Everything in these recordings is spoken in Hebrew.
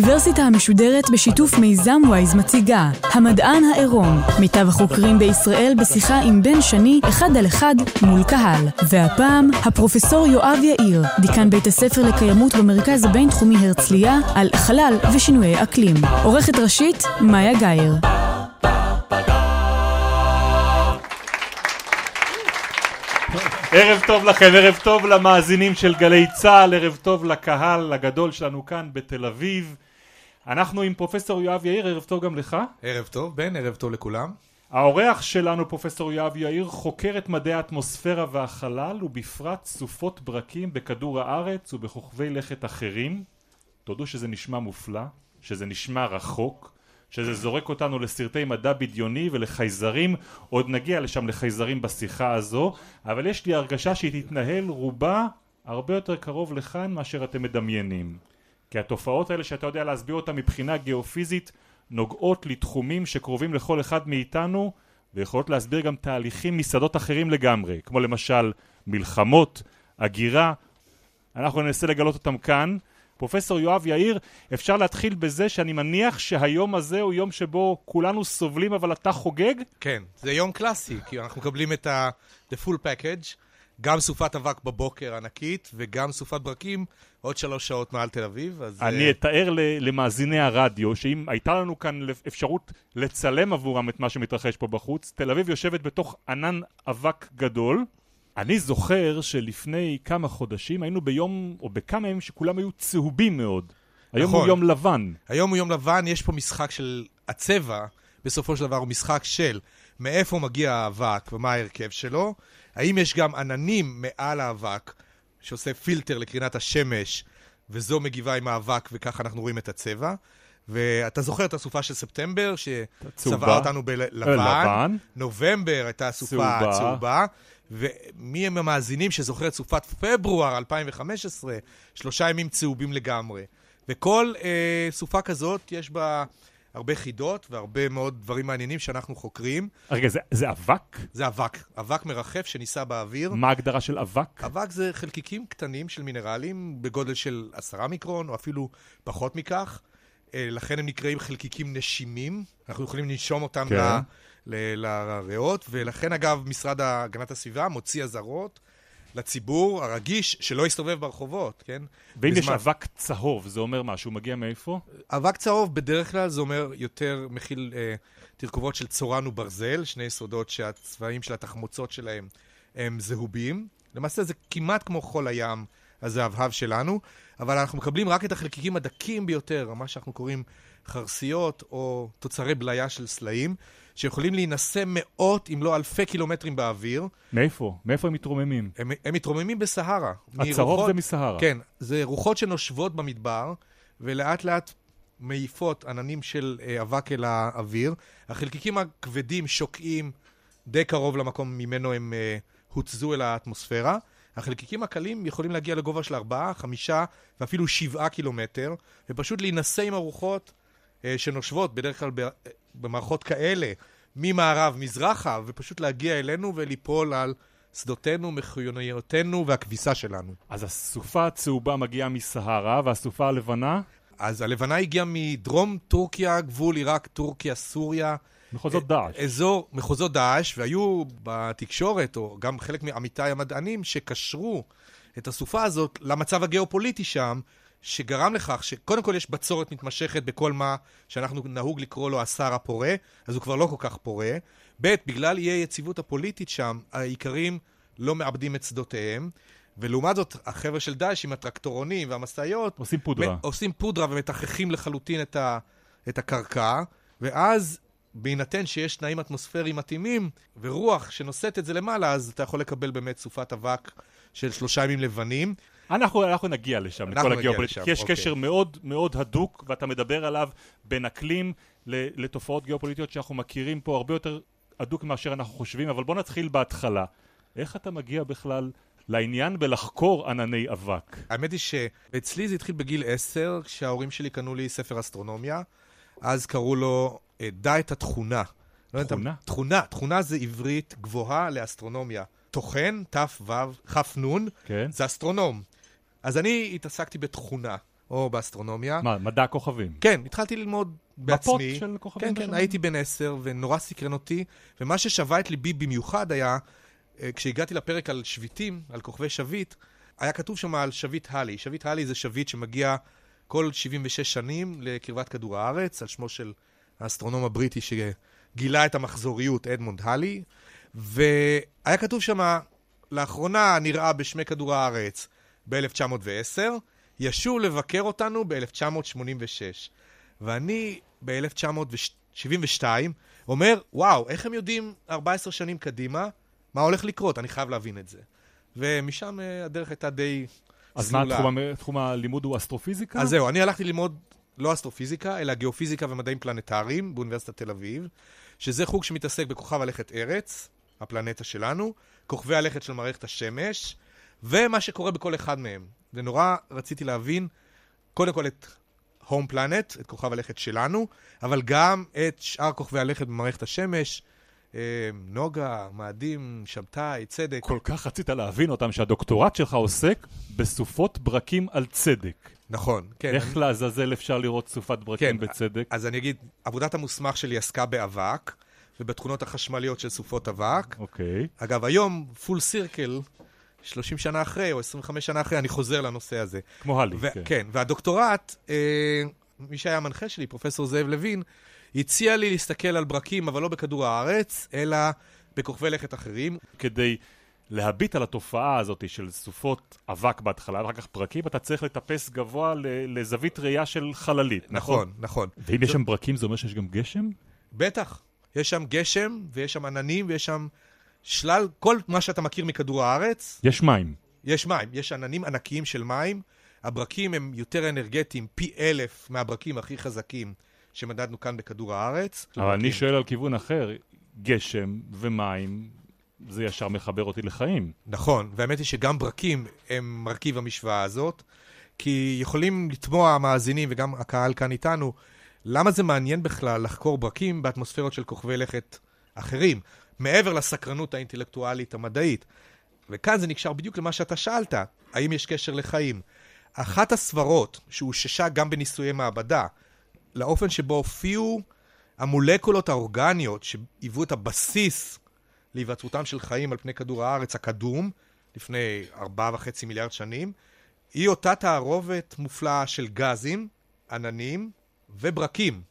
האוניברסיטה המשודרת בשיתוף מיזם וויז מציגה המדען העירום מיטב החוקרים בישראל בשיחה עם בן שני אחד על אחד מול קהל. והפעם הפרופסור יואב יאיר דיקן בית הספר לקיימות במרכז הבינתחומי הרצליה על חלל ושינויי אקלים. עורכת ראשית מאיה גאייר. ערב טוב לכם, ערב טוב למאזינים של גלי צה"ל, ערב טוב לקהל הגדול שלנו כאן בתל אביב. אנחנו עם פרופסור יואב יאיר, ערב טוב גם לך. ערב טוב, בן, ערב טוב לכולם. האורח שלנו, פרופסור יואב יאיר, חוקר את מדעי האטמוספירה והחלל, ובפרט סופות ברקים בכדור הארץ ובכוכבי לכת אחרים. תודו שזה נשמע מופלא, שזה נשמע רחוק, שזה זורק אותנו לסרטי מדע בדיוני ולחייזרים, עוד נגיע לשם לחייזרים בשיחה הזו, אבל יש לי הרגשה שהיא תתנהל רובה הרבה יותר קרוב לכאן מאשר אתם מדמיינים. כי התופעות האלה שאתה יודע להסביר אותן מבחינה גיאופיזית נוגעות לתחומים שקרובים לכל אחד מאיתנו ויכולות להסביר גם תהליכים משדות אחרים לגמרי, כמו למשל מלחמות, הגירה, אנחנו ננסה לגלות אותם כאן. פרופסור יואב יאיר, אפשר להתחיל בזה שאני מניח שהיום הזה הוא יום שבו כולנו סובלים אבל אתה חוגג? כן, זה יום קלאסי, כי אנחנו מקבלים את ה- the full package, גם סופת אבק בבוקר ענקית, וגם סופת ברקים עוד שלוש שעות מעל תל אביב, אז... אני אה, אתאר למאזיני הרדיו שאם הייתה לנו כאן אפשרות לצלם עבורם את מה שמתרחש פה בחוץ, תל אביב יושבת בתוך ענן אבק גדול. אני זוכר שלפני כמה חודשים היינו ביום, או בכמה ימים שכולם היו צהובים מאוד. היום הוא נכון. יום לבן. היום הוא יום לבן, יש פה משחק של הצבע, בסופו של דבר הוא משחק של מאיפה מגיע האבק ומה ההרכב שלו, האם יש גם עננים מעל האבק שעושה פילטר לקרינת השמש, וזו מגיבה עם האבק וככה אנחנו רואים את הצבע. ואתה זוכר את הסופה של ספטמבר. שצבעה אותנו בלבן, אה. נובמבר הייתה סופה צהובה. צהובה, ומי הם המאזינים שזוכר את סופת פברואר 2015? שלושה ימים צהובים לגמרי. וכל אה, סופה כזאת יש בה הרבה חידות והרבה מאוד דברים מעניינים שאנחנו חוקרים. רגע, זה, זה אבק? זה אבק, אבק מרחף שנישא באוויר. מה ההגדרה של אבק? אבק זה חלקיקים קטנים של מינרלים בגודל של עשרה מיקרון, או אפילו פחות מכך. אה, לכן הם נקראים חלקיקים נשימים. אנחנו יכולים לנשום אותם כן. ל- ל- לריאות, ולכן אגב משרד הגנת הסביבה מוציא אזהרות לציבור הרגיש שלא יסתובב ברחובות, כן? ואם יש בזמן- אבק צהוב, זה אומר משהו, מגיע מאיפה? אבק צהוב בדרך כלל זה אומר יותר מכיל אה, תרכובות של צורן וברזל, שני יסודות שהצבעים של התחמוצות שלהם הם זהובים. למעשה זה כמעט כמו חול הים הזהבהב שלנו, אבל אנחנו מקבלים רק את החלקיקים הדקים ביותר, מה שאנחנו קוראים חרסיות או תוצרי בליה של סלעים, שיכולים להינשא מאות אם לא אלפי קילומטרים באוויר. מאיפה? מאיפה הם מתרוממים? הם, הם מתרוממים בסהרה. הצהוב מרוחות- זה מסהרה. כן, זה רוחות שנושבות במדבר, ולאט לאט מעיפות עננים של אה, אבק אל האוויר. החלקיקים הכבדים שוקעים די קרוב למקום ממנו הם אה, הוצזו אל האטמוספירה. החלקיקים הקלים יכולים להגיע לגובה של 4, 5 ואפילו 7 קילומטר, ופשוט להינשא עם הרוחות אה, שנושבות בדרך כלל במערכות כאלה, ממערב מזרחה, ופשוט להגיע אלינו וליפול על שדותינו, מחיוניותינו והכביסה שלנו. אז הסופה הצהובה מגיעה מסהרה, והסופה הלבנה? אז הלבנה הגיעה מדרום טורקיה, גבול עיראק, טורקיה, סוריה. מחוזות דאעש. אזור מחוזות דאעש, והיו בתקשורת, או גם חלק מעמיתיי המדענים, שקשרו את הסופה הזאת למצב הגיאופוליטי שם, שגרם לכך שקודם כל יש בצורת מתמשכת בכל מה שאנחנו נהוג לקרוא לו השר הפורה, אז הוא כבר לא כל כך פורה. ב', בגלל אי היציבות הפוליטית שם, האיכרים לא מאבדים את שדותיהם. ולעומת זאת, החבר'ה של דאעש עם הטרקטורונים והמשאיות, עושים פודרה. עושים פודרה ומתככים לחלוטין את, ה, את הקרקע, ואז בהינתן שיש תנאים אטמוספריים מתאימים, ורוח שנושאת את זה למעלה, אז אתה יכול לקבל באמת סופת אבק של שלושה ימים לבנים. אנחנו, אנחנו נגיע לשם, אנחנו לכל הגיאופוליטיקה, יש אוקיי. קשר מאוד מאוד הדוק, ואתה מדבר עליו בין אקלים לתופעות גיאופוליטיות שאנחנו מכירים פה הרבה יותר הדוק מאשר אנחנו חושבים, אבל בוא נתחיל בהתחלה. איך אתה מגיע בכלל לעניין בלחקור ענני אבק. האמת היא שאצלי זה התחיל בגיל עשר, כשההורים שלי קנו לי ספר אסטרונומיה. אז קראו לו אה, דע את התכונה. לא תכונה? תכונה. תכונה זה עברית גבוהה לאסטרונומיה. טוחן, תו, כף נון, כן. זה אסטרונום. אז אני התעסקתי בתכונה, או באסטרונומיה. מה, מדע הכוכבים? כן, התחלתי ללמוד בעצמי. מפות של כוכבים כן, כן, בשמיים? הייתי בן עשר, ונורא סקרן אותי, ומה ששבה את ליבי במיוחד היה, אה, כשהגעתי לפרק על שביטים, על כוכבי שביט, היה כתוב שם על שביט הלי. שביט הלי זה שביט שמגיע כל 76 שנים לקרבת כדור הארץ, על שמו של האסטרונום הבריטי שגילה את המחזוריות, אדמונד הלי, והיה כתוב שם, לאחרונה נראה בשמי כדור הארץ ב-1910, ישוב לבקר אותנו ב-1986. ואני ב-1972 אומר, וואו, איך הם יודעים 14 שנים קדימה מה הולך לקרות? אני חייב להבין את זה. ומשם אה, הדרך הייתה די אז מה, סלולה. תחום, תחום הלימוד הוא אסטרופיזיקה? אז זהו, אני הלכתי ללמוד לא אסטרופיזיקה, אלא גיאופיזיקה ומדעים פלנטריים באוניברסיטת תל אביב, שזה חוג שמתעסק בכוכב הלכת ארץ, הפלנטה שלנו, כוכבי הלכת של מערכת השמש, ומה שקורה בכל אחד מהם. ונורא רציתי להבין, קודם כל את הום פלנט, את כוכב הלכת שלנו, אבל גם את שאר כוכבי הלכת במערכת השמש, אה, נוגה, מאדים, שבתאי, צדק. כל כך רצית להבין אותם שהדוקטורט שלך עוסק בסופות ברקים על צדק. נכון, כן. איך לעזאזל אפשר לראות סופת ברקים כן, בצדק? אז אני אגיד, עבודת המוסמך שלי עסקה באבק, ובתכונות החשמליות של סופות אבק. אוקיי. אגב, היום, פול סירקל, 30 שנה אחרי, או 25 שנה אחרי, אני חוזר לנושא הזה. כמו הלי, ו- כן. כן, והדוקטורט, אה, מי שהיה המנחה שלי, פרופסור זאב לוין, הציע לי להסתכל על ברקים, אבל לא בכדור הארץ, אלא בכוכבי לכת אחרים. כדי להביט על התופעה הזאת של סופות אבק בהתחלה, ואחר כך ברקים, אתה צריך לטפס גבוה ל- לזווית ראייה של חללית, נכון? נכון, נכון. ואם יש שם ברקים זה אומר שיש גם גשם? בטח. יש שם גשם, ויש שם עננים, ויש שם שלל, כל מה שאתה מכיר מכדור הארץ, יש מים. יש מים, יש עננים ענקיים של מים. הברקים הם יותר אנרגטיים, פי אלף מהברקים הכי חזקים שמדדנו כאן בכדור הארץ. אבל אני ברקים. שואל על כיוון אחר, גשם ומים, זה ישר מחבר אותי לחיים. נכון, והאמת היא שגם ברקים הם מרכיב המשוואה הזאת, כי יכולים לתמוע המאזינים וגם הקהל כאן איתנו, למה זה מעניין בכלל לחקור ברקים באטמוספירות של כוכבי לכת אחרים, מעבר לסקרנות האינטלקטואלית המדעית. וכאן זה נקשר בדיוק למה שאתה שאלת, האם יש קשר לחיים. אחת הסברות שהוששה גם בניסויי מעבדה, לאופן שבו הופיעו המולקולות האורגניות שהיוו את הבסיס להיווצרותם של חיים על פני כדור הארץ הקדום, לפני ארבעה וחצי מיליארד שנים, היא אותה תערובת מופלאה של גזים, עננים וברקים.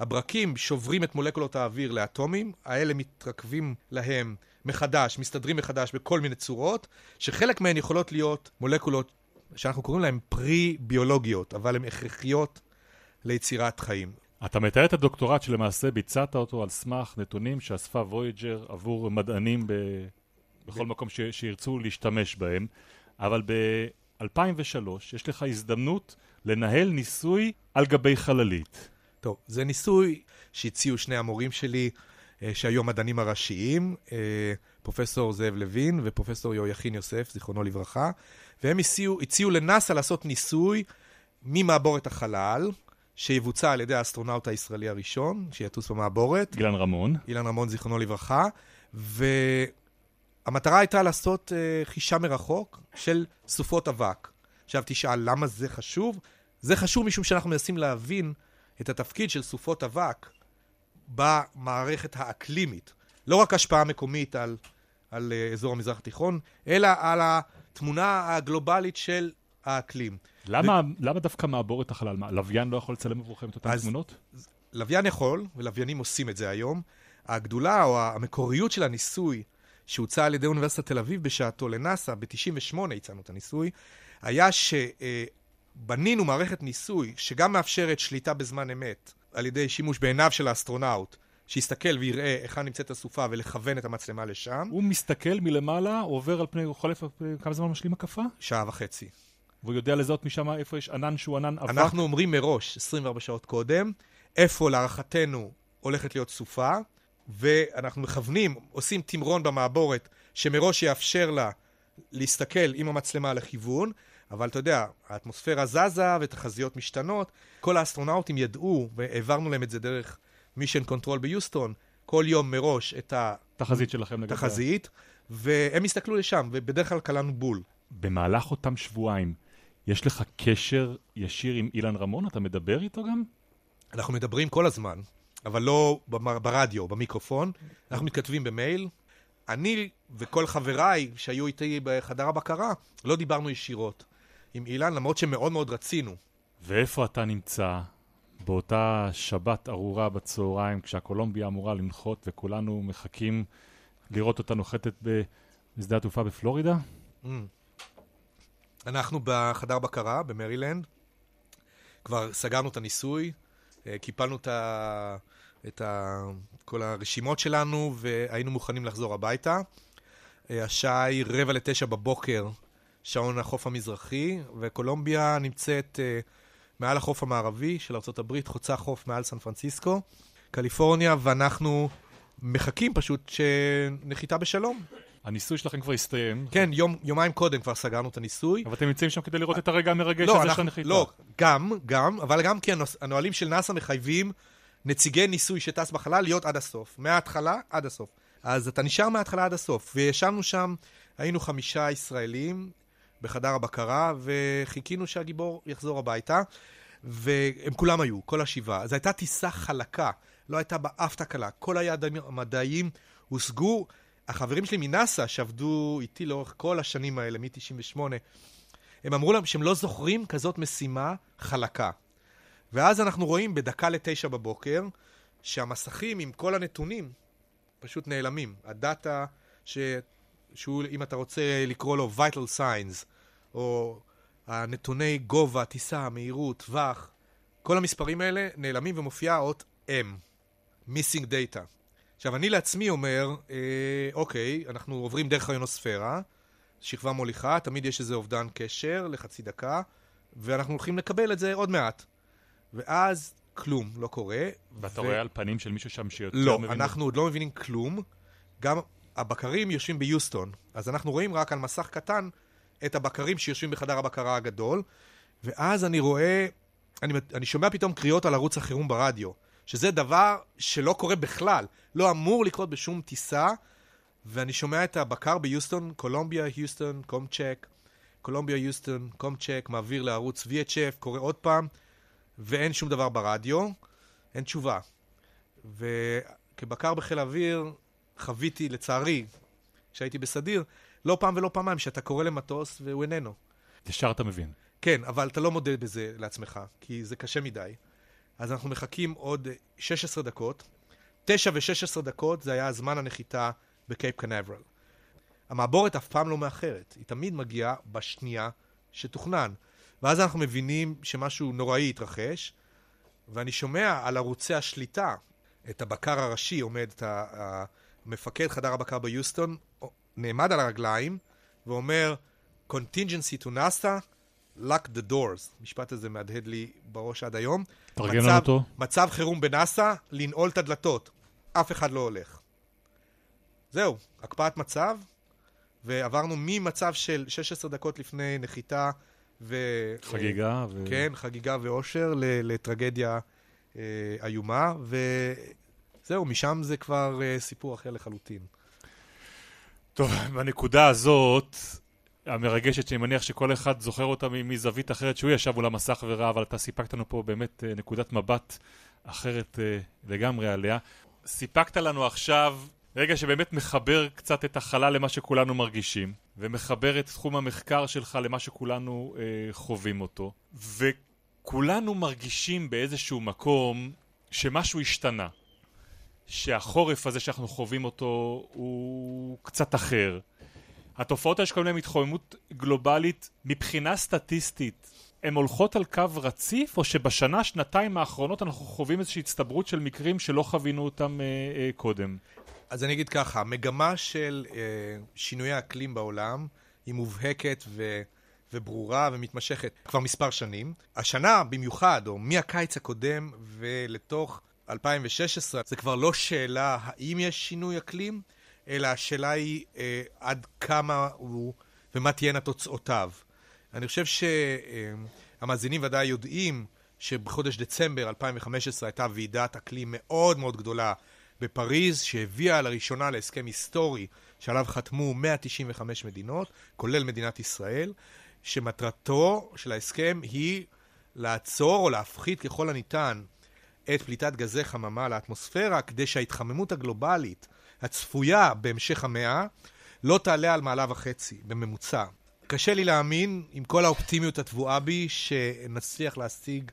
הברקים שוברים את מולקולות האוויר לאטומים, האלה מתרכבים להם מחדש, מסתדרים מחדש בכל מיני צורות, שחלק מהן יכולות להיות מולקולות שאנחנו קוראים להן פרי-ביולוגיות, אבל הן הכרחיות ליצירת חיים. אתה מתאר את הדוקטורט שלמעשה ביצעת אותו על סמך נתונים שאספה וויג'ר עבור מדענים ב... בכל מקום ש... שירצו להשתמש בהם, אבל ב-2003 יש לך הזדמנות לנהל ניסוי על גבי חללית. טוב, זה ניסוי שהציעו שני המורים שלי, אה, שהיו המדענים הראשיים, אה, פרופסור זאב לוין ופרופסור יהויכין יוסף, זיכרונו לברכה, והם הציעו, הציעו לנאס"א לעשות ניסוי ממעבורת החלל, שיבוצע על ידי האסטרונאוט הישראלי הראשון, שיטוס במעבורת, אילן רמון, אילן רמון, זיכרונו לברכה, והמטרה הייתה לעשות אה, חישה מרחוק של סופות אבק. עכשיו תשאל, למה זה חשוב? זה חשוב משום שאנחנו מנסים להבין את התפקיד של סופות אבק במערכת האקלימית. לא רק השפעה מקומית על, על אה, אזור המזרח התיכון, אלא על התמונה הגלובלית של האקלים. למה, למה דווקא מעבורת החלל? מה, לוויין לא יכול לצלם עבורכם את אותן אז- תמונות? לוויין יכול, ולוויינים עושים את זה היום. הגדולה או המקוריות של הניסוי שהוצע על ידי אוניברסיטת תל אביב בשעתו לנאס"א, ב-98 הצענו את הניסוי, היה שבנינו מערכת ניסוי שגם מאפשרת שליטה בזמן אמת על ידי שימוש בעיניו של האסטרונאוט, שיסתכל ויראה היכן נמצאת הסופה ולכוון את המצלמה לשם, הוא מסתכל מלמעלה, עובר על פני, הוא חולף כמה זמן משלים הקפה? שעה וחצי. והוא יודע לזהות משם איפה יש ענן שהוא ענן אבק. אנחנו אומרים מראש, 24 שעות קודם, איפה להערכתנו הולכת להיות סופה, ואנחנו מכוונים, עושים תמרון במעבורת שמראש יאפשר לה להסתכל עם המצלמה על הכיוון, אבל אתה יודע, האטמוספירה זזה ותחזיות משתנות. כל האסטרונאוטים ידעו, והעברנו להם את זה דרך mission control ביוסטון, כל יום מראש את תחזית שלכם לגבי... התחזית, והם הסתכלו לשם, ובדרך כלל קלענו בול. במהלך אותם שבועיים, יש לך קשר ישיר עם אילן רמון? אתה מדבר איתו גם? אנחנו מדברים כל הזמן, אבל לא ברדיו, במיקרופון. אנחנו מתכתבים במייל. אני וכל חבריי שהיו איתי בחדר הבקרה, לא דיברנו ישירות עם אילן, למרות שמאוד מאוד רצינו. ואיפה אתה נמצא באותה שבת ארורה בצהריים, כשהקולומביה אמורה לנחות וכולנו מחכים לראות אותה נוחתת בשדה התעופה בפלורידה? Mm. אנחנו בחדר בקרה במרילנד, כבר סגרנו את הניסוי, אה, קיפלנו את, ה... את ה... כל הרשימות שלנו והיינו מוכנים לחזור הביתה. אה, השעה היא רבע לתשע בבוקר, שעון החוף המזרחי, וקולומביה נמצאת אה, מעל החוף המערבי של ארה"ב, חוצה חוף מעל סן פרנסיסקו, קליפורניה, ואנחנו מחכים פשוט שנחיתה בשלום. הניסוי שלכם כבר הסתיים, כן, יום, יומיים קודם כבר סגרנו את הניסוי. אבל אתם נמצאים שם כדי לראות את הרגע המרגש לא, הזה של הנחיתה. לא, גם, גם, אבל גם כי הנוס- הנהלים של נאס"א מחייבים נציגי ניסוי שטס בחלל להיות עד הסוף. מההתחלה עד הסוף. אז אתה נשאר מההתחלה עד הסוף. וישבנו שם, היינו חמישה ישראלים בחדר הבקרה, וחיכינו שהגיבור יחזור הביתה, והם כולם היו, כל השבעה. זו הייתה טיסה חלקה, לא הייתה בה אף תקלה. כל היעדים המדעיים הושגו. החברים שלי מנאס"א, שעבדו איתי לאורך כל השנים האלה, מ-98, הם אמרו להם שהם לא זוכרים כזאת משימה חלקה. ואז אנחנו רואים בדקה לתשע בבוקר, שהמסכים עם כל הנתונים פשוט נעלמים. הדאטה, ש... שהוא, אם אתה רוצה לקרוא לו vital signs, או הנתוני גובה, טיסה, מהירות, טווח, כל המספרים האלה נעלמים ומופיעה אות M, missing data. עכשיו, אני לעצמי אומר, אה, אוקיי, אנחנו עוברים דרך היונוספירה, שכבה מוליכה, תמיד יש איזה אובדן קשר לחצי דקה, ואנחנו הולכים לקבל את זה עוד מעט. ואז כלום לא קורה. ואתה ו- רואה על פנים של מישהו שם שיותר לא, מבין... אנחנו עוד לא מבינים כלום. גם הבקרים יושבים ביוסטון, אז אנחנו רואים רק על מסך קטן את הבקרים שיושבים בחדר הבקרה הגדול, ואז אני רואה, אני, אני שומע פתאום קריאות על ערוץ החירום ברדיו, שזה דבר שלא קורה בכלל, לא אמור לקרות בשום טיסה, ואני שומע את הבקר ביוסטון, קולומביה, היוסטון, קומצ'ק, קולומביה, היוסטון, קומצ'ק, מעביר לערוץ VHF, קורא עוד פעם, ואין שום דבר ברדיו, אין תשובה. וכבקר בחיל האוויר, חוויתי, לצערי, כשהייתי בסדיר, לא פעם ולא פעמיים שאתה קורא למטוס והוא איננו. ישר אתה מבין. כן, אבל אתה לא מודה בזה לעצמך, כי זה קשה מדי. אז אנחנו מחכים עוד אה, 16 דקות. 9 ו-16 דקות זה היה זמן הנחיתה בקייפ קנברל. המעבורת אף פעם לא מאחרת, היא תמיד מגיעה בשנייה שתוכנן. ואז אנחנו מבינים שמשהו נוראי התרחש, ואני שומע על ערוצי השליטה את הבקר הראשי עומד, את ה- המפקד חדר הבקר ביוסטון, נעמד על הרגליים ואומר, contingency to NASA, lock the doors. המשפט הזה מהדהד לי בראש עד היום. תרגם לנו אותו. מצב חירום בנאסא, לנעול את הדלתות. אף אחד לא הולך. זהו, הקפאת מצב, ועברנו ממצב של 16 דקות לפני נחיתה ו... חגיגה. ו... כן, חגיגה ואושר לטרגדיה אה, איומה, וזהו, משם זה כבר אה, סיפור אחר לחלוטין. טוב, בנקודה הזאת, המרגשת, שאני מניח שכל אחד זוכר אותה מזווית אחרת שהוא ישב מול המסך וראה, אבל אתה סיפקת לנו פה באמת אה, נקודת מבט אחרת אה, לגמרי עליה. סיפקת לנו עכשיו רגע שבאמת מחבר קצת את החלל למה שכולנו מרגישים, ומחבר את תחום המחקר שלך למה שכולנו אה, חווים אותו, וכולנו מרגישים באיזשהו מקום שמשהו השתנה. שהחורף הזה שאנחנו חווים אותו הוא קצת אחר. התופעות האלה שקוראים להן התחממות גלובלית מבחינה סטטיסטית הן הולכות על קו רציף או שבשנה שנתיים האחרונות אנחנו חווים איזושהי הצטברות של מקרים שלא חווינו אותם אה, אה, קודם. אז אני אגיד ככה, המגמה של אה, שינויי האקלים בעולם היא מובהקת ו... וברורה ומתמשכת כבר מספר שנים. השנה במיוחד, או מהקיץ הקודם ולתוך 2016, זה כבר לא שאלה האם יש שינוי אקלים, אלא השאלה היא אה, עד כמה הוא ומה תהיינה תוצאותיו. אני חושב שהמאזינים ודאי יודעים שבחודש דצמבר 2015 הייתה ועידת אקלים מאוד מאוד גדולה בפריז, שהביאה לראשונה להסכם היסטורי שעליו חתמו 195 מדינות, כולל מדינת ישראל, שמטרתו של ההסכם היא לעצור או להפחית ככל הניתן את פליטת גזי חממה לאטמוספירה, כדי שההתחממות הגלובלית הצפויה בהמשך המאה לא תעלה על מעלה וחצי בממוצע. קשה לי להאמין, עם כל האופטימיות הטבועה בי, שנצליח להשיג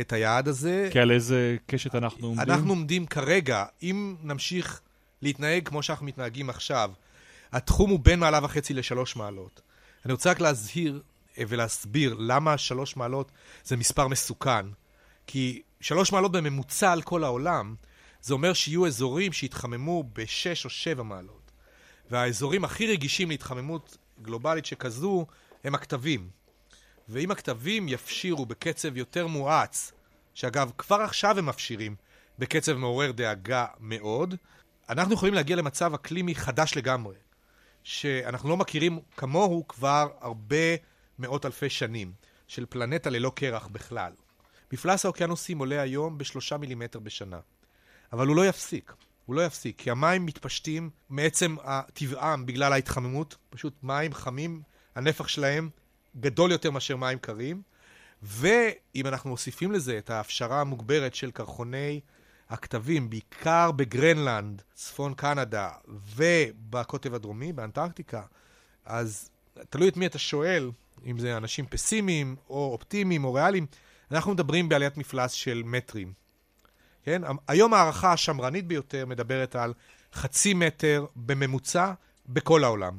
את היעד הזה. כי על איזה קשת אנחנו עומדים? אנחנו עומדים כרגע, אם נמשיך להתנהג כמו שאנחנו מתנהגים עכשיו, התחום הוא בין מעלה וחצי לשלוש מעלות. אני רוצה רק להזהיר אה, ולהסביר למה שלוש מעלות זה מספר מסוכן. כי שלוש מעלות בממוצע על כל העולם, זה אומר שיהיו אזורים שיתחממו בשש או שבע מעלות. והאזורים הכי רגישים להתחממות גלובלית שכזו הם הקטבים. ואם הקטבים יפשירו בקצב יותר מואץ, שאגב, כבר עכשיו הם מפשירים בקצב מעורר דאגה מאוד, אנחנו יכולים להגיע למצב אקלימי חדש לגמרי, שאנחנו לא מכירים כמוהו כבר הרבה מאות אלפי שנים, של פלנטה ללא קרח בכלל. מפלס האוקיינוסים עולה היום בשלושה מילימטר בשנה. אבל הוא לא יפסיק. הוא לא יפסיק, כי המים מתפשטים מעצם טבעם בגלל ההתחממות, פשוט מים חמים, הנפח שלהם גדול יותר מאשר מים קרים, ואם אנחנו מוסיפים לזה את ההפשרה המוגברת של קרחוני הכתבים, בעיקר בגרנלנד, צפון קנדה ובקוטב הדרומי, באנטארקטיקה, אז תלוי את מי אתה שואל, אם זה אנשים פסימיים או אופטימיים או ריאליים, אנחנו מדברים בעליית מפלס של מטרים. כן? היום ההערכה השמרנית ביותר מדברת על חצי מטר בממוצע בכל העולם.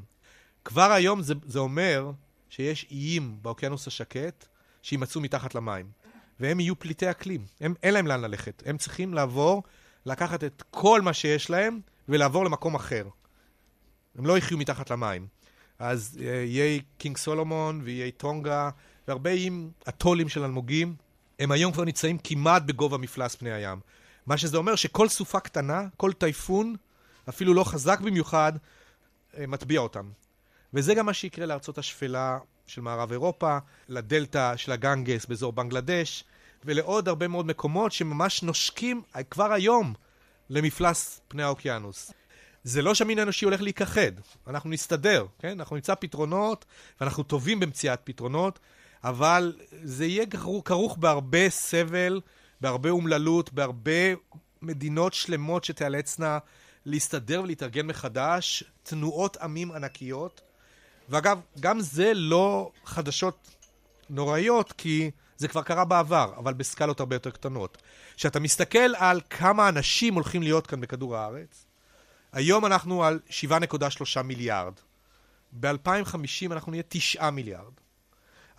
כבר היום זה, זה אומר שיש איים באוקיינוס השקט שימצאו מתחת למים, והם יהיו פליטי אקלים. הם, אין להם לאן ללכת. הם צריכים לעבור, לקחת את כל מה שיש להם ולעבור למקום אחר. הם לא יחיו מתחת למים. אז uh, איי קינג סולומון ואיי טונגה והרבה איים אטולים של אלמוגים, הם היום כבר נמצאים כמעט בגובה מפלס פני הים. מה שזה אומר שכל סופה קטנה, כל טייפון, אפילו לא חזק במיוחד, אה, מטביע אותם. וזה גם מה שיקרה לארצות השפלה של מערב אירופה, לדלתא של הגנגס באזור בנגלדש, ולעוד הרבה מאוד מקומות שממש נושקים כבר היום למפלס פני האוקיינוס. זה לא שהמין האנושי הולך להיכחד, אנחנו נסתדר, כן? אנחנו נמצא פתרונות, ואנחנו טובים במציאת פתרונות, אבל זה יהיה כרוך בהרבה סבל, בהרבה אומללות, בהרבה מדינות שלמות שתיאלצנה להסתדר ולהתארגן מחדש, תנועות עמים ענקיות. ואגב, גם זה לא חדשות נוראיות, כי זה כבר קרה בעבר, אבל בסקלות הרבה יותר קטנות. כשאתה מסתכל על כמה אנשים הולכים להיות כאן בכדור הארץ, היום אנחנו על 7.3 מיליארד. ב-2050 אנחנו נהיה 9 מיליארד.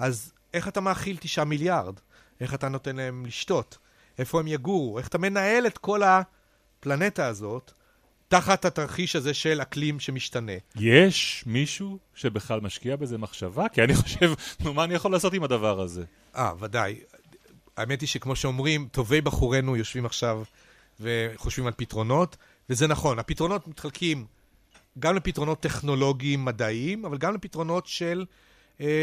אז איך אתה מאכיל 9 מיליארד? איך אתה נותן להם לשתות? איפה הם יגורו? איך אתה מנהל את כל הפלנטה הזאת תחת התרחיש הזה של אקלים שמשתנה? יש מישהו שבכלל משקיע בזה מחשבה? כי אני חושב, נו, מה אני יכול לעשות עם הדבר הזה? אה, ודאי. האמת היא שכמו שאומרים, טובי בחורינו יושבים עכשיו וחושבים על פתרונות, וזה נכון. הפתרונות מתחלקים גם לפתרונות טכנולוגיים מדעיים, אבל גם לפתרונות של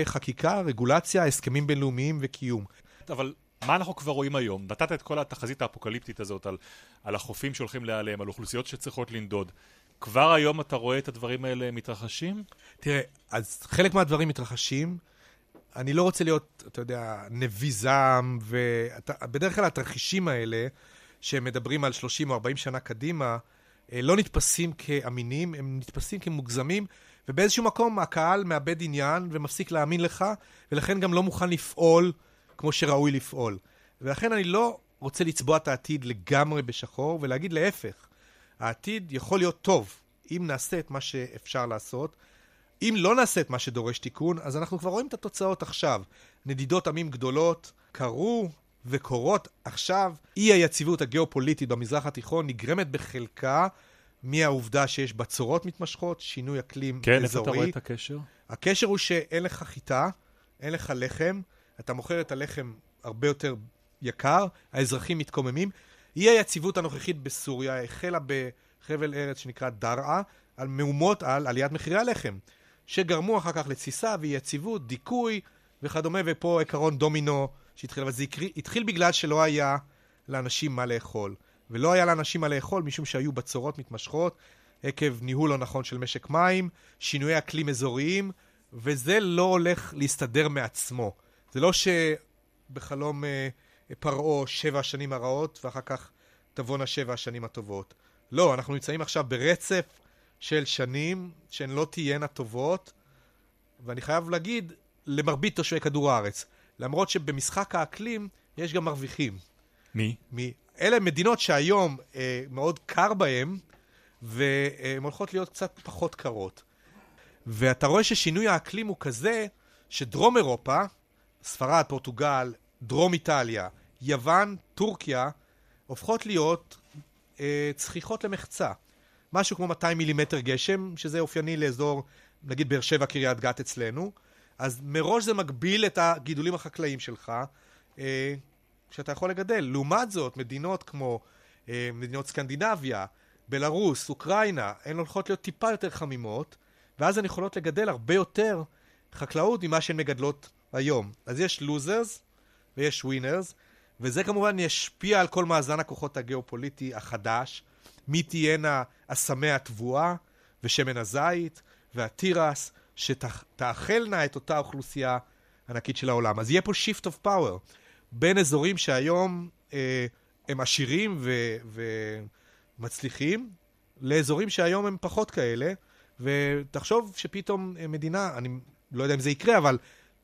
חקיקה, רגולציה, הסכמים בינלאומיים וקיום. אבל מה אנחנו כבר רואים היום? נתת את כל התחזית האפוקליפטית הזאת על, על החופים שהולכים להיעלם, על אוכלוסיות שצריכות לנדוד. כבר היום אתה רואה את הדברים האלה מתרחשים? תראה, אז חלק מהדברים מתרחשים. אני לא רוצה להיות, אתה יודע, נביא זעם, ובדרך כלל התרחישים האלה, שמדברים על 30 או 40 שנה קדימה, אה, לא נתפסים כאמינים, הם נתפסים כמוגזמים, ובאיזשהו מקום הקהל מאבד עניין ומפסיק להאמין לך, ולכן גם לא מוכן לפעול כמו שראוי לפעול. ולכן אני לא רוצה לצבוע את העתיד לגמרי בשחור, ולהגיד להפך, העתיד יכול להיות טוב אם נעשה את מה שאפשר לעשות. אם לא נעשה את מה שדורש תיקון, אז אנחנו כבר רואים את התוצאות עכשיו. נדידות עמים גדולות קרו וקורות עכשיו. אי היציבות הגיאופוליטית במזרח התיכון נגרמת בחלקה מהעובדה שיש בצורות מתמשכות, שינוי אקלים כן, אזורי. כן, איפה אתה רואה את הקשר? הקשר הוא שאין לך חיטה, אין לך לחם, אתה מוכר את הלחם הרבה יותר יקר, האזרחים מתקוממים. אי היציבות הנוכחית בסוריה החלה בחבל ארץ שנקרא דרעה, על מהומות על עליית מחירי הלחם. שגרמו אחר כך לתסיסה ואי יציבות, דיכוי וכדומה, ופה עקרון דומינו שהתחיל, אבל זה התחיל, בגלל שלא היה לאנשים מה לאכול. ולא היה לאנשים מה לאכול משום שהיו בצורות מתמשכות עקב ניהול לא נכון של משק מים, שינויי אקלים אזוריים, וזה לא הולך להסתדר מעצמו. זה לא שבחלום אה, פרעה שבע השנים הרעות ואחר כך תבואנה שבע השנים הטובות. לא, אנחנו נמצאים עכשיו ברצף של שנים שהן לא תהיינה טובות, ואני חייב להגיד, למרבית תושבי כדור הארץ. למרות שבמשחק האקלים יש גם מרוויחים. מי? מי? אלה מדינות שהיום אה, מאוד קר בהן, והן הולכות להיות קצת פחות קרות. ואתה רואה ששינוי האקלים הוא כזה, שדרום אירופה, ספרד, פורטוגל, דרום איטליה, יוון, טורקיה, הופכות להיות אה, צחיחות למחצה. משהו כמו 200 מילימטר גשם, שזה אופייני לאזור, נגיד באר שבע, קריית גת אצלנו. אז מראש זה מגביל את הגידולים החקלאיים שלך, אה, שאתה יכול לגדל. לעומת זאת, מדינות כמו אה, מדינות סקנדינביה, בלרוס, אוקראינה, הן הולכות להיות טיפה יותר חמימות, ואז הן יכולות לגדל הרבה יותר חקלאות ממה שהן מגדלות היום. אז יש לוזרס ויש ווינרס, וזה כמובן ישפיע על כל מאזן הכוחות הגיאופוליטי החדש, מי תהיינה אסמי התבואה ושמן הזית והתירס, שתאכלנה את אותה אוכלוסייה ענקית של העולם. אז יהיה פה shift of power בין אזורים שהיום אה, הם עשירים ו, ומצליחים, לאזורים שהיום הם פחות כאלה, ותחשוב שפתאום מדינה, אני לא יודע אם זה יקרה, אבל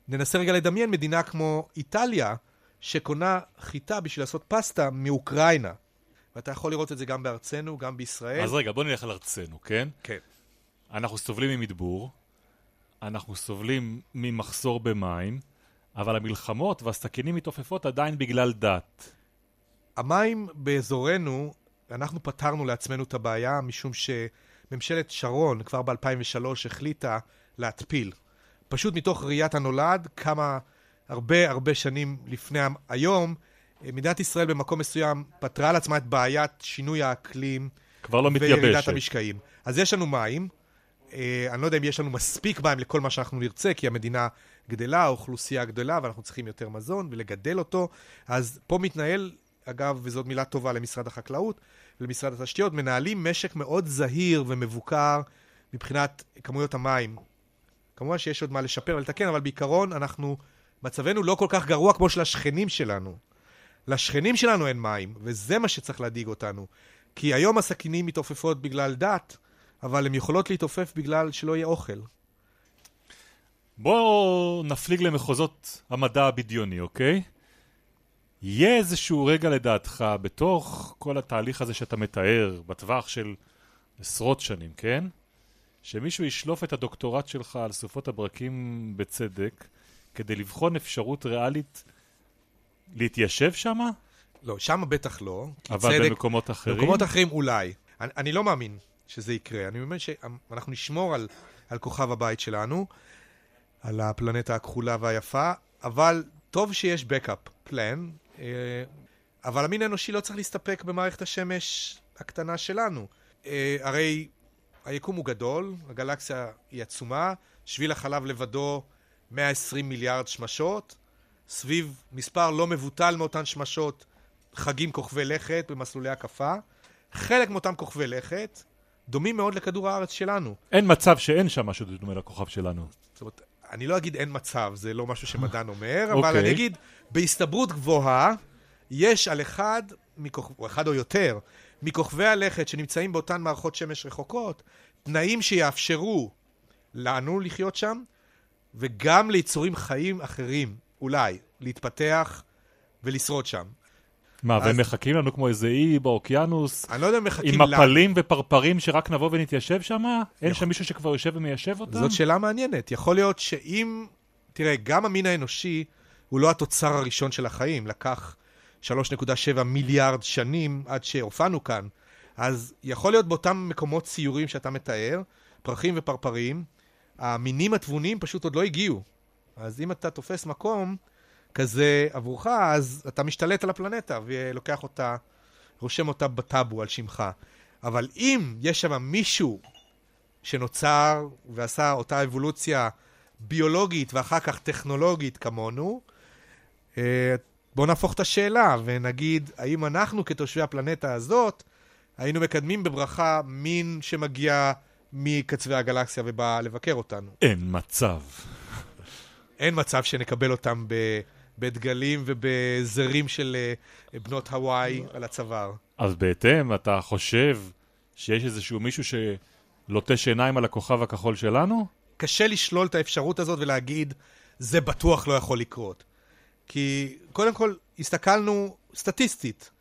ננסה רגע לדמיין מדינה כמו איטליה, שקונה חיטה בשביל לעשות פסטה מאוקראינה. ואתה יכול לראות את זה גם בארצנו, גם בישראל. אז רגע, בוא נלך על ארצנו, כן? כן. אנחנו סובלים ממדבור, אנחנו סובלים ממחסור במים, אבל המלחמות והסכינים מתעופפות עדיין בגלל דת. המים באזורנו, אנחנו פתרנו לעצמנו את הבעיה, משום שממשלת שרון כבר ב-2003 החליטה להתפיל. פשוט מתוך ראיית הנולד, כמה הרבה הרבה שנים לפני היום, מדינת ישראל במקום מסוים פתרה לעצמה את בעיית שינוי האקלים. כבר לא מתייבשת. וירידת המשקעים. אז יש לנו מים, אה, אני לא יודע אם יש לנו מספיק מים לכל מה שאנחנו נרצה, כי המדינה גדלה, האוכלוסייה גדלה, ואנחנו צריכים יותר מזון ולגדל אותו. אז פה מתנהל, אגב, וזאת מילה טובה למשרד החקלאות ולמשרד התשתיות, מנהלים משק מאוד זהיר ומבוקר מבחינת כמויות המים. כמובן שיש עוד מה לשפר ולתקן, אבל בעיקרון אנחנו, מצבנו לא כל כך גרוע כמו של השכנים שלנו. לשכנים שלנו אין מים, וזה מה שצריך להדאיג אותנו. כי היום הסכינים מתעופפות בגלל דת, אבל הן יכולות להתעופף בגלל שלא יהיה אוכל. בואו נפליג למחוזות המדע הבדיוני, אוקיי? יהיה איזשהו רגע לדעתך, בתוך כל התהליך הזה שאתה מתאר, בטווח של עשרות שנים, כן? שמישהו ישלוף את הדוקטורט שלך על סופות הברקים בצדק, כדי לבחון אפשרות ריאלית להתיישב שם? לא, שם בטח לא. אבל צדק, במקומות אחרים? במקומות אחרים אולי. אני, אני לא מאמין שזה יקרה. אני מאמין שאנחנו נשמור על, על כוכב הבית שלנו, על הפלנטה הכחולה והיפה, אבל טוב שיש backup plan, אה, אבל המין האנושי לא צריך להסתפק במערכת השמש הקטנה שלנו. אה, הרי היקום הוא גדול, הגלקסיה היא עצומה, שביל החלב לבדו 120 מיליארד שמשות, סביב מספר לא מבוטל מאותן שמשות חגים כוכבי לכת במסלולי הקפה. חלק מאותם כוכבי לכת דומים מאוד לכדור הארץ שלנו. אין מצב שאין שם משהו דומה לכוכב שלנו. זאת אומרת, אני לא אגיד אין מצב, זה לא משהו שמדען אומר, אבל okay. אני אגיד, בהסתברות גבוהה, יש על אחד, מכוכ... או אחד או יותר, מכוכבי הלכת שנמצאים באותן מערכות שמש רחוקות, תנאים שיאפשרו לנו לחיות שם, וגם ליצורים חיים אחרים, אולי, להתפתח ולשרוד שם. מה. והם מחכים לנו כמו איזה אי באוקיינוס? אני לא יודע אם מחכים לנו. עם מפלים ופרפרים שרק נבוא ונתיישב שם? אין יכול... שם מישהו שכבר יושב ומיישב אותם? זאת שאלה מעניינת. יכול להיות שאם... תראה, גם המין האנושי הוא לא התוצר הראשון של החיים. לקח 3.7 מיליארד שנים עד שהופענו כאן. אז יכול להיות באותם מקומות ציורים שאתה מתאר, פרחים ופרפרים, המינים התבוניים פשוט עוד לא הגיעו. אז אם אתה תופס מקום כזה עבורך, אז אתה משתלט על הפלנטה ולוקח אותה, רושם אותה בטאבו על שמך. אבל אם יש שם מישהו שנוצר ועשה אותה אבולוציה ביולוגית ואחר כך טכנולוגית כמונו, אה, בואו נהפוך את השאלה ונגיד, האם אנחנו כתושבי הפלנטה הזאת, היינו מקדמים בברכה מין שמגיע מקצווי הגלקסיה ובא לבקר אותנו. אין מצב. אין מצב שנקבל אותם ב... בדגלים ובזרים של אה, בנות הוואי על הצוואר. אז בהתאם, אתה חושב שיש איזשהו מישהו שלוטש עיניים על הכוכב הכחול שלנו? קשה לשלול את האפשרות הזאת ולהגיד, זה בטוח לא יכול לקרות. כי קודם כל, הסתכלנו סטטיסטית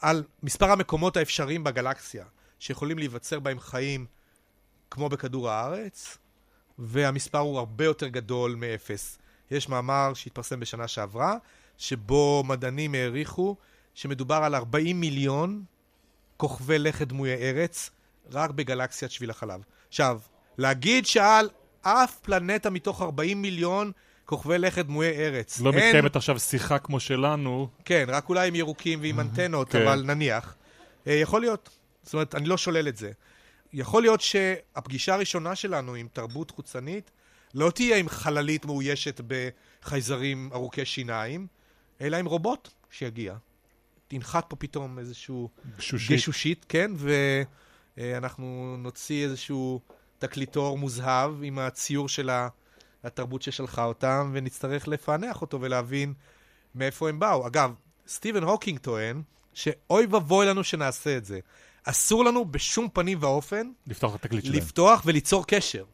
על מספר המקומות האפשריים בגלקסיה שיכולים להיווצר בהם חיים כמו בכדור הארץ, והמספר הוא הרבה יותר גדול מאפס. יש מאמר שהתפרסם בשנה שעברה, שבו מדענים העריכו שמדובר על 40 מיליון כוכבי לכת דמויי ארץ רק בגלקסיית שביל החלב. עכשיו, להגיד שעל אף פלנטה מתוך 40 מיליון כוכבי לכת דמויי ארץ. לא אין... מתקיימת עכשיו שיחה כמו שלנו. כן, רק אולי עם ירוקים ועם אנטנות, כן. אבל נניח. אה, יכול להיות. זאת אומרת, אני לא שולל את זה. יכול להיות שהפגישה הראשונה שלנו עם תרבות חוצנית לא תהיה עם חללית מאוישת בחייזרים ארוכי שיניים, אלא עם רובוט שיגיע. תנחת פה פתאום איזשהו גשושית. גשושית, כן, ואנחנו נוציא איזשהו תקליטור מוזהב עם הציור של התרבות ששלחה אותם, ונצטרך לפענח אותו ולהבין מאיפה הם באו. אגב, סטיבן הוקינג טוען שאוי ואבוי לנו שנעשה את זה. אסור לנו בשום פנים ואופן לפתוח את התקליט שלהם. לפתוח וליצור קשר.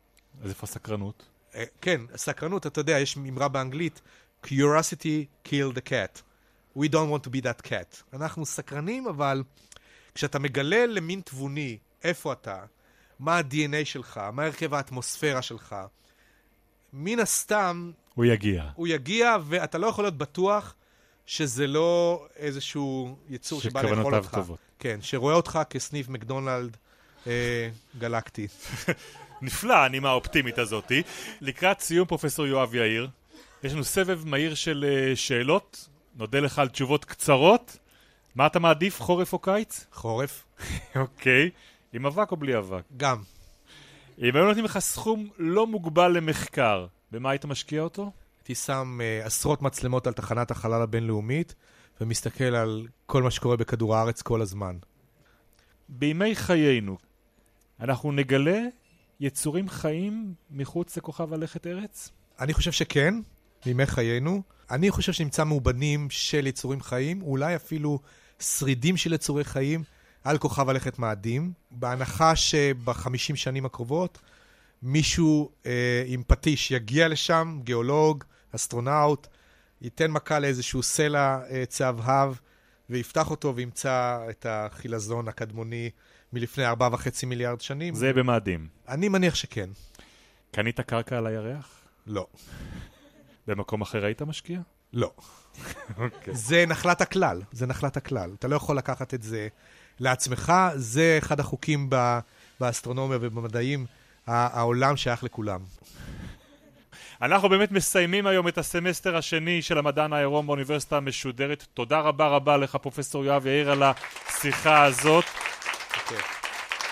אז איפה הסקרנות? אה, כן, סקרנות, אתה יודע, יש אמרה באנגלית, curiosity kill the cat. We don't want to be that cat. אנחנו סקרנים, אבל כשאתה מגלה למין תבוני איפה אתה, מה ה-DNA שלך, מה הרכב האטמוספירה שלך, מן הסתם הוא יגיע. הוא יגיע, ואתה לא יכול להיות בטוח שזה לא איזשהו יצור שבא לאכול שכוונותיו אותך. טובות. כן, שרואה אותך כסניף מקדונלד אה, גלקטי. נפלא, הנימה האופטימית הזאתי. לקראת סיום, פרופסור יואב יאיר, יש לנו סבב מהיר של אה, שאלות. נודה לך על תשובות קצרות. מה אתה מעדיף, חורף או קיץ? חורף, אוקיי. עם אבק או בלי אבק? גם. אם היו נותנים לך סכום לא מוגבל למחקר, במה היית משקיע אותו? הייתי שם uh, עשרות מצלמות על תחנת החלל הבינלאומית, ומסתכל על כל מה שקורה בכדור הארץ כל הזמן. בימי חיינו, אנחנו נגלה יצורים חיים מחוץ לכוכב הלכת ארץ? אני חושב שכן, בימי חיינו. אני חושב שנמצא מאובנים של יצורים חיים, אולי אפילו שרידים של יצורי חיים על כוכב הלכת מאדים, בהנחה שבחמישים שנים הקרובות מישהו אה, עם פטיש יגיע לשם, גיאולוג, אסטרונאוט, ייתן מכה לאיזשהו סלע אה, צהבהב ויפתח אותו וימצא את החילזון הקדמוני מלפני ארבעה וחצי מיליארד שנים. זה במאדים. אני מניח שכן. קנית קרקע על הירח? לא. במקום אחר היית משקיע? לא. אוקיי. זה נחלת הכלל, זה נחלת הכלל. אתה לא יכול לקחת את זה לעצמך, זה אחד החוקים ב- באסטרונומיה ובמדעים. העולם שייך לכולם. אנחנו באמת מסיימים היום את הסמסטר השני של המדען העירום באוניברסיטה המשודרת. תודה רבה רבה לך, פרופסור יואב יאיר, על השיחה הזאת.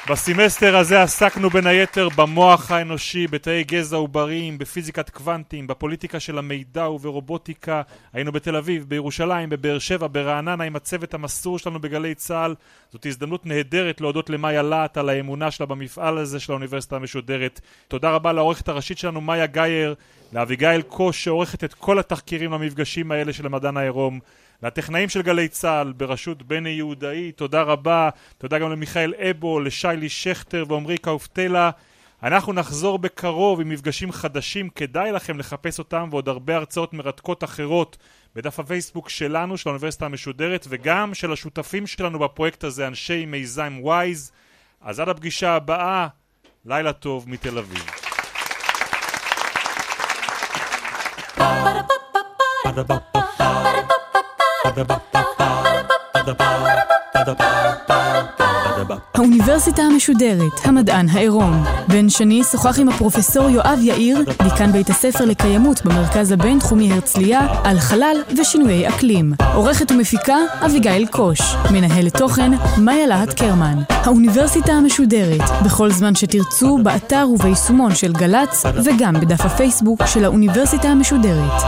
בסמסטר הזה עסקנו בין היתר במוח האנושי, בתאי גזע עובריים, בפיזיקת קוונטים, בפוליטיקה של המידע וברובוטיקה. היינו בתל אביב, בירושלים, בבאר שבע, ברעננה עם הצוות המסור שלנו בגלי צה"ל. זאת הזדמנות נהדרת להודות למאיה להט על האמונה שלה במפעל הזה של האוניברסיטה המשודרת. תודה רבה לעורכת הראשית שלנו מאיה גייר, לאביגיל קוש שעורכת את כל התחקירים למפגשים האלה של המדען העירום. לטכנאים של גלי צה"ל בראשות בני יהודאי, תודה רבה. תודה גם למיכאל אבו, לשיילי שכטר ועמרי קאופטלה. אנחנו נחזור בקרוב עם מפגשים חדשים, כדאי לכם לחפש אותם ועוד הרבה הרצאות מרתקות אחרות בדף הפייסבוק שלנו, של האוניברסיטה המשודרת, וגם של השותפים שלנו בפרויקט הזה, אנשי מיזם וויז. אז עד הפגישה הבאה, לילה טוב מתל אביב. Ba-da-ba-ba-ba האוניברסיטה המשודרת, המדען העירום. בן שני שוחח עם הפרופסור יואב יאיר, דיקן בית הספר לקיימות במרכז הבינתחומי הרצליה, על חלל ושינויי אקלים. עורכת ומפיקה, אביגיל קוש. מנהלת תוכן, מאיה להט קרמן. האוניברסיטה המשודרת, בכל זמן שתרצו, באתר וביישומון של גל"צ, וגם בדף הפייסבוק של האוניברסיטה המשודרת.